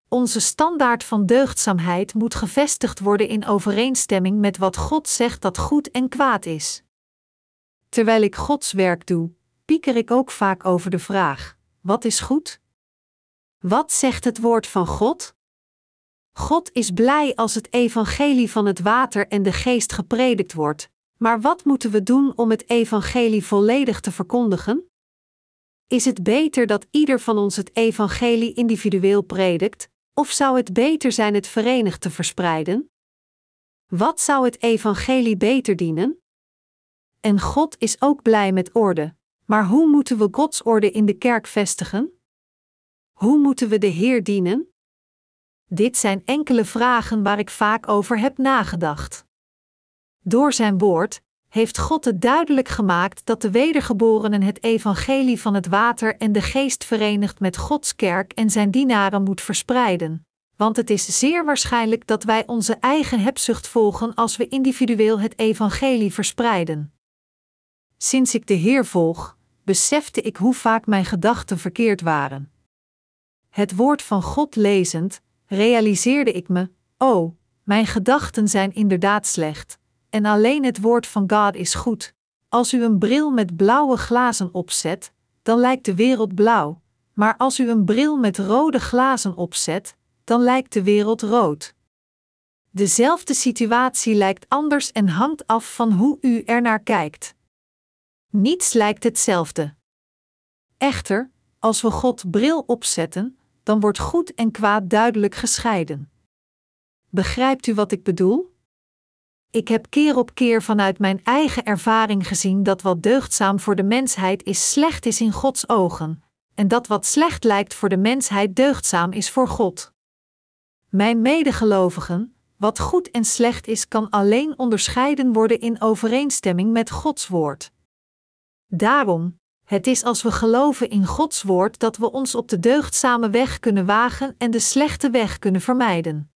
Onze standaard van deugdzaamheid moet gevestigd worden in overeenstemming met wat God zegt dat goed en kwaad is. Terwijl ik Gods werk doe, pieker ik ook vaak over de vraag: wat is goed? Wat zegt het woord van God? God is blij als het evangelie van het water en de geest gepredikt wordt, maar wat moeten we doen om het evangelie volledig te verkondigen? Is het beter dat ieder van ons het evangelie individueel predikt, of zou het beter zijn het verenigd te verspreiden? Wat zou het evangelie beter dienen? En God is ook blij met orde, maar hoe moeten we Gods orde in de kerk vestigen? Hoe moeten we de Heer dienen? Dit zijn enkele vragen waar ik vaak over heb nagedacht. Door zijn woord heeft God het duidelijk gemaakt dat de wedergeborenen het evangelie van het water en de geest verenigd met Gods kerk en zijn dienaren moet verspreiden. Want het is zeer waarschijnlijk dat wij onze eigen hebzucht volgen als we individueel het evangelie verspreiden. Sinds ik de Heer volg, besefte ik hoe vaak mijn gedachten verkeerd waren. Het woord van God lezend, realiseerde ik me: oh, mijn gedachten zijn inderdaad slecht en alleen het woord van God is goed. Als u een bril met blauwe glazen opzet, dan lijkt de wereld blauw, maar als u een bril met rode glazen opzet, dan lijkt de wereld rood. Dezelfde situatie lijkt anders en hangt af van hoe u er naar kijkt. Niets lijkt hetzelfde. Echter, als we God bril opzetten, dan wordt goed en kwaad duidelijk gescheiden. Begrijpt u wat ik bedoel? Ik heb keer op keer vanuit mijn eigen ervaring gezien dat wat deugdzaam voor de mensheid is slecht is in Gods ogen, en dat wat slecht lijkt voor de mensheid deugdzaam is voor God. Mijn medegelovigen, wat goed en slecht is, kan alleen onderscheiden worden in overeenstemming met Gods woord. Daarom, het is als we geloven in Gods woord dat we ons op de deugdzame weg kunnen wagen en de slechte weg kunnen vermijden.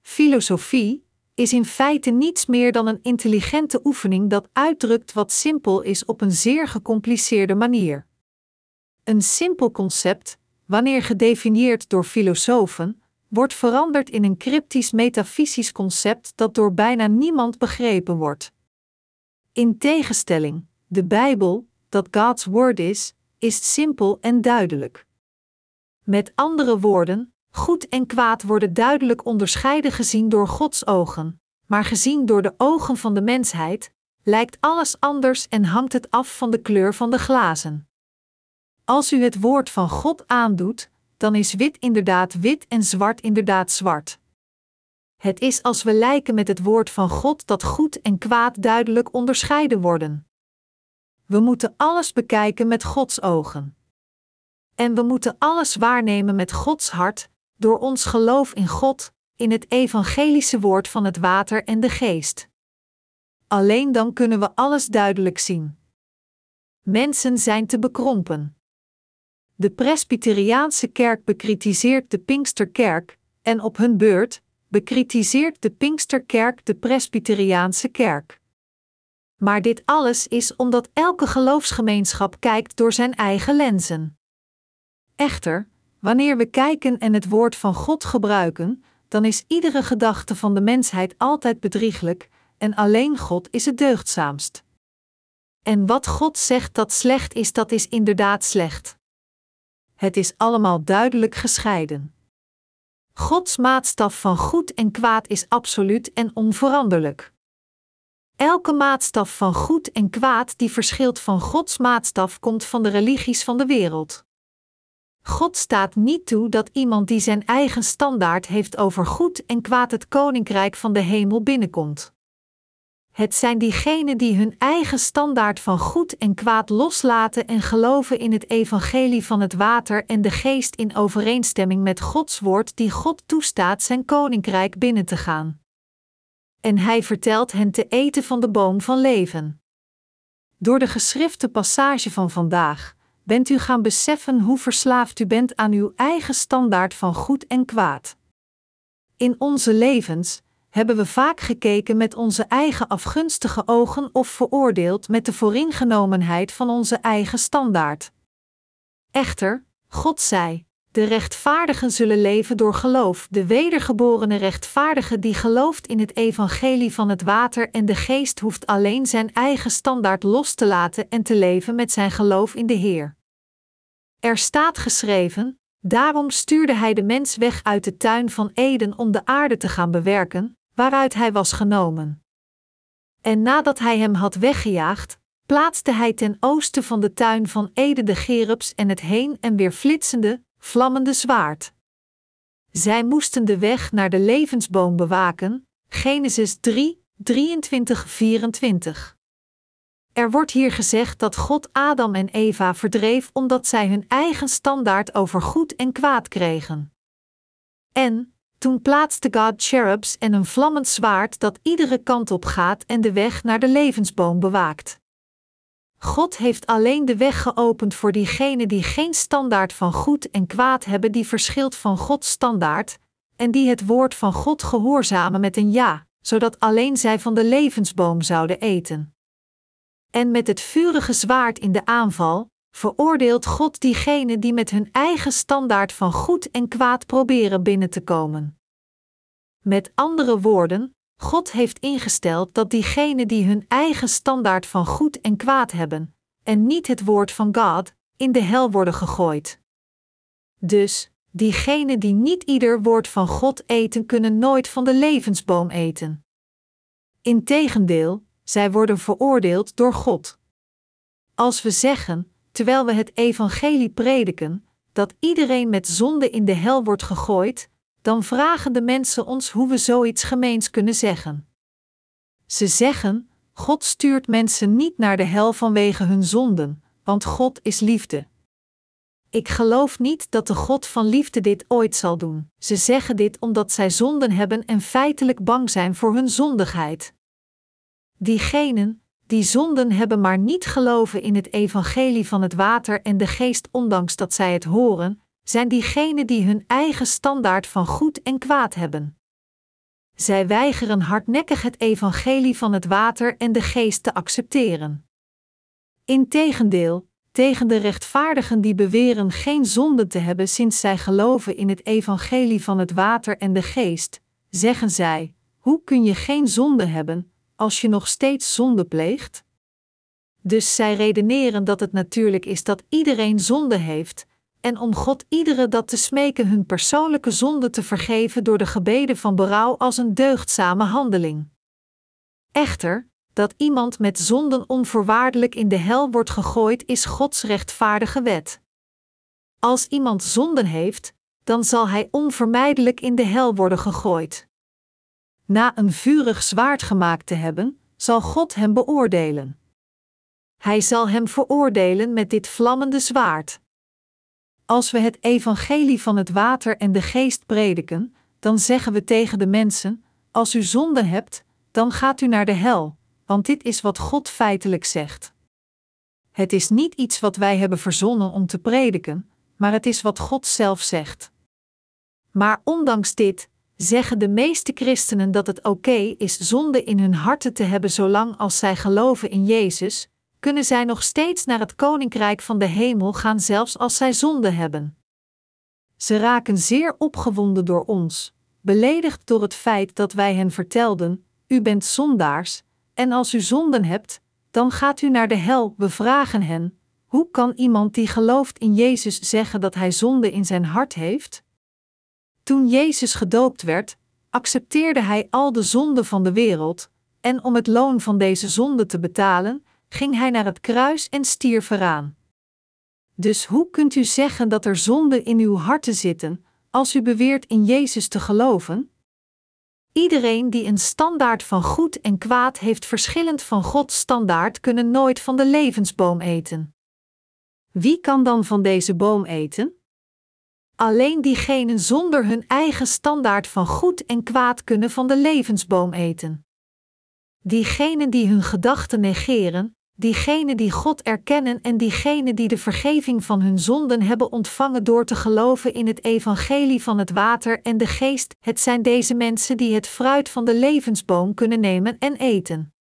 Filosofie, is in feite niets meer dan een intelligente oefening dat uitdrukt wat simpel is op een zeer gecompliceerde manier. Een simpel concept, wanneer gedefinieerd door filosofen, wordt veranderd in een cryptisch metafysisch concept dat door bijna niemand begrepen wordt. In tegenstelling, de Bijbel, dat God's Word is, is simpel en duidelijk. Met andere woorden, Goed en kwaad worden duidelijk onderscheiden gezien door Gods ogen, maar gezien door de ogen van de mensheid, lijkt alles anders en hangt het af van de kleur van de glazen. Als u het woord van God aandoet, dan is wit inderdaad wit en zwart inderdaad zwart. Het is als we lijken met het woord van God dat goed en kwaad duidelijk onderscheiden worden. We moeten alles bekijken met Gods ogen. En we moeten alles waarnemen met Gods hart, door ons geloof in God, in het evangelische woord van het water en de geest. Alleen dan kunnen we alles duidelijk zien. Mensen zijn te bekrompen. De Presbyteriaanse kerk bekritiseert de Pinksterkerk, en op hun beurt bekritiseert de Pinksterkerk de Presbyteriaanse kerk. Maar dit alles is omdat elke geloofsgemeenschap kijkt door zijn eigen lenzen. Echter, Wanneer we kijken en het woord van God gebruiken, dan is iedere gedachte van de mensheid altijd bedrieglijk, en alleen God is het deugdzaamst. En wat God zegt dat slecht is, dat is inderdaad slecht. Het is allemaal duidelijk gescheiden. Gods maatstaf van goed en kwaad is absoluut en onveranderlijk. Elke maatstaf van goed en kwaad die verschilt van Gods maatstaf komt van de religies van de wereld. God staat niet toe dat iemand die zijn eigen standaard heeft over goed en kwaad het koninkrijk van de hemel binnenkomt. Het zijn diegenen die hun eigen standaard van goed en kwaad loslaten en geloven in het evangelie van het water en de geest in overeenstemming met Gods woord die God toestaat zijn koninkrijk binnen te gaan. En hij vertelt hen te eten van de boom van leven. Door de geschrifte passage van vandaag bent u gaan beseffen hoe verslaafd u bent aan uw eigen standaard van goed en kwaad. In onze levens hebben we vaak gekeken met onze eigen afgunstige ogen of veroordeeld met de vooringenomenheid van onze eigen standaard. Echter, God zei: De rechtvaardigen zullen leven door geloof, de wedergeborene rechtvaardige die gelooft in het evangelie van het water en de geest hoeft alleen zijn eigen standaard los te laten en te leven met zijn geloof in de Heer. Er staat geschreven: Daarom stuurde hij de mens weg uit de tuin van Eden om de aarde te gaan bewerken, waaruit hij was genomen. En nadat hij hem had weggejaagd, plaatste hij ten oosten van de tuin van Eden de gerubs en het heen en weer flitsende, vlammende zwaard. Zij moesten de weg naar de levensboom bewaken, Genesis 3, 23, 24. Er wordt hier gezegd dat God Adam en Eva verdreef omdat zij hun eigen standaard over goed en kwaad kregen. En, toen plaatste God cherubs en een vlammend zwaard dat iedere kant op gaat en de weg naar de levensboom bewaakt. God heeft alleen de weg geopend voor diegenen die geen standaard van goed en kwaad hebben die verschilt van Gods standaard, en die het woord van God gehoorzamen met een ja, zodat alleen zij van de levensboom zouden eten. En met het vurige zwaard in de aanval, veroordeelt God diegenen die met hun eigen standaard van goed en kwaad proberen binnen te komen. Met andere woorden, God heeft ingesteld dat diegenen die hun eigen standaard van goed en kwaad hebben, en niet het woord van God, in de hel worden gegooid. Dus, diegenen die niet ieder woord van God eten, kunnen nooit van de levensboom eten. Integendeel, zij worden veroordeeld door God. Als we zeggen, terwijl we het evangelie prediken, dat iedereen met zonde in de hel wordt gegooid, dan vragen de mensen ons hoe we zoiets gemeens kunnen zeggen. Ze zeggen: God stuurt mensen niet naar de hel vanwege hun zonden, want God is liefde. Ik geloof niet dat de God van liefde dit ooit zal doen. Ze zeggen dit omdat zij zonden hebben en feitelijk bang zijn voor hun zondigheid. Diegenen die zonden hebben maar niet geloven in het evangelie van het water en de geest ondanks dat zij het horen, zijn diegenen die hun eigen standaard van goed en kwaad hebben. Zij weigeren hardnekkig het evangelie van het water en de geest te accepteren. Integendeel, tegen de rechtvaardigen die beweren geen zonde te hebben sinds zij geloven in het evangelie van het water en de geest, zeggen zij: Hoe kun je geen zonde hebben als je nog steeds zonde pleegt? Dus zij redeneren dat het natuurlijk is dat iedereen zonde heeft, en om God iedere dat te smeken hun persoonlijke zonde te vergeven door de gebeden van berouw als een deugdzame handeling. Echter, dat iemand met zonden onvoorwaardelijk in de hel wordt gegooid, is Gods rechtvaardige wet. Als iemand zonden heeft, dan zal hij onvermijdelijk in de hel worden gegooid. Na een vurig zwaard gemaakt te hebben, zal God hem beoordelen. Hij zal hem veroordelen met dit vlammende zwaard. Als we het evangelie van het water en de geest prediken, dan zeggen we tegen de mensen: Als u zonde hebt, dan gaat u naar de hel, want dit is wat God feitelijk zegt. Het is niet iets wat wij hebben verzonnen om te prediken, maar het is wat God zelf zegt. Maar ondanks dit zeggen de meeste christenen dat het oké is zonde in hun harten te hebben zolang als zij geloven in Jezus, kunnen zij nog steeds naar het koninkrijk van de hemel gaan, zelfs als zij zonde hebben. Ze raken zeer opgewonden door ons, beledigd door het feit dat wij hen vertelden: U bent zondaars, en als u zonden hebt, dan gaat u naar de hel. We vragen hen: Hoe kan iemand die gelooft in Jezus zeggen dat hij zonde in zijn hart heeft? Toen Jezus gedoopt werd, accepteerde hij al de zonden van de wereld, en om het loon van deze zonde te betalen, ging hij naar het kruis en stierf eraan. Dus hoe kunt u zeggen dat er zonden in uw harten zitten, als u beweert in Jezus te geloven? Iedereen die een standaard van goed en kwaad heeft verschillend van Gods standaard, kunnen nooit van de levensboom eten. Wie kan dan van deze boom eten? Alleen diegenen zonder hun eigen standaard van goed en kwaad kunnen van de levensboom eten. Diegenen die hun gedachten negeren, diegenen die God erkennen en diegenen die de vergeving van hun zonden hebben ontvangen door te geloven in het evangelie van het water en de geest, het zijn deze mensen die het fruit van de levensboom kunnen nemen en eten.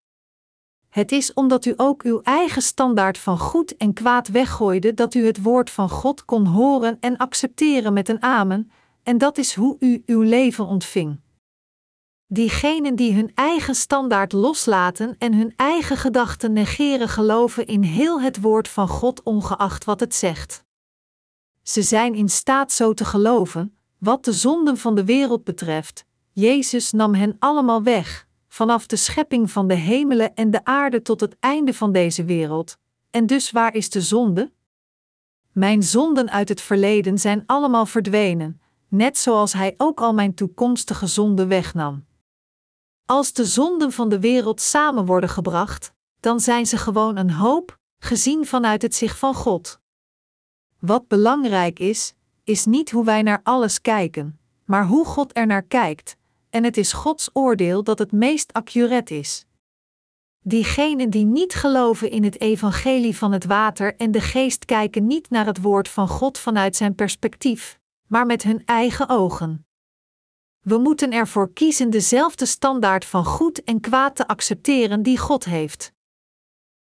Het is omdat u ook uw eigen standaard van goed en kwaad weggooide dat u het woord van God kon horen en accepteren met een amen, en dat is hoe u uw leven ontving. Diegenen die hun eigen standaard loslaten en hun eigen gedachten negeren, geloven in heel het woord van God, ongeacht wat het zegt. Ze zijn in staat zo te geloven, wat de zonden van de wereld betreft. Jezus nam hen allemaal weg, vanaf de schepping van de hemelen en de aarde tot het einde van deze wereld. En dus waar is de zonde? Mijn zonden uit het verleden zijn allemaal verdwenen, net zoals Hij ook al mijn toekomstige zonden wegnam. Als de zonden van de wereld samen worden gebracht, dan zijn ze gewoon een hoop, gezien vanuit het zicht van God. Wat belangrijk is, is niet hoe wij naar alles kijken, maar hoe God er naar kijkt, en het is Gods oordeel dat het meest accuraat is. Diegenen die niet geloven in het evangelie van het water en de geest kijken niet naar het woord van God vanuit zijn perspectief, maar met hun eigen ogen. We moeten ervoor kiezen dezelfde standaard van goed en kwaad te accepteren die God heeft.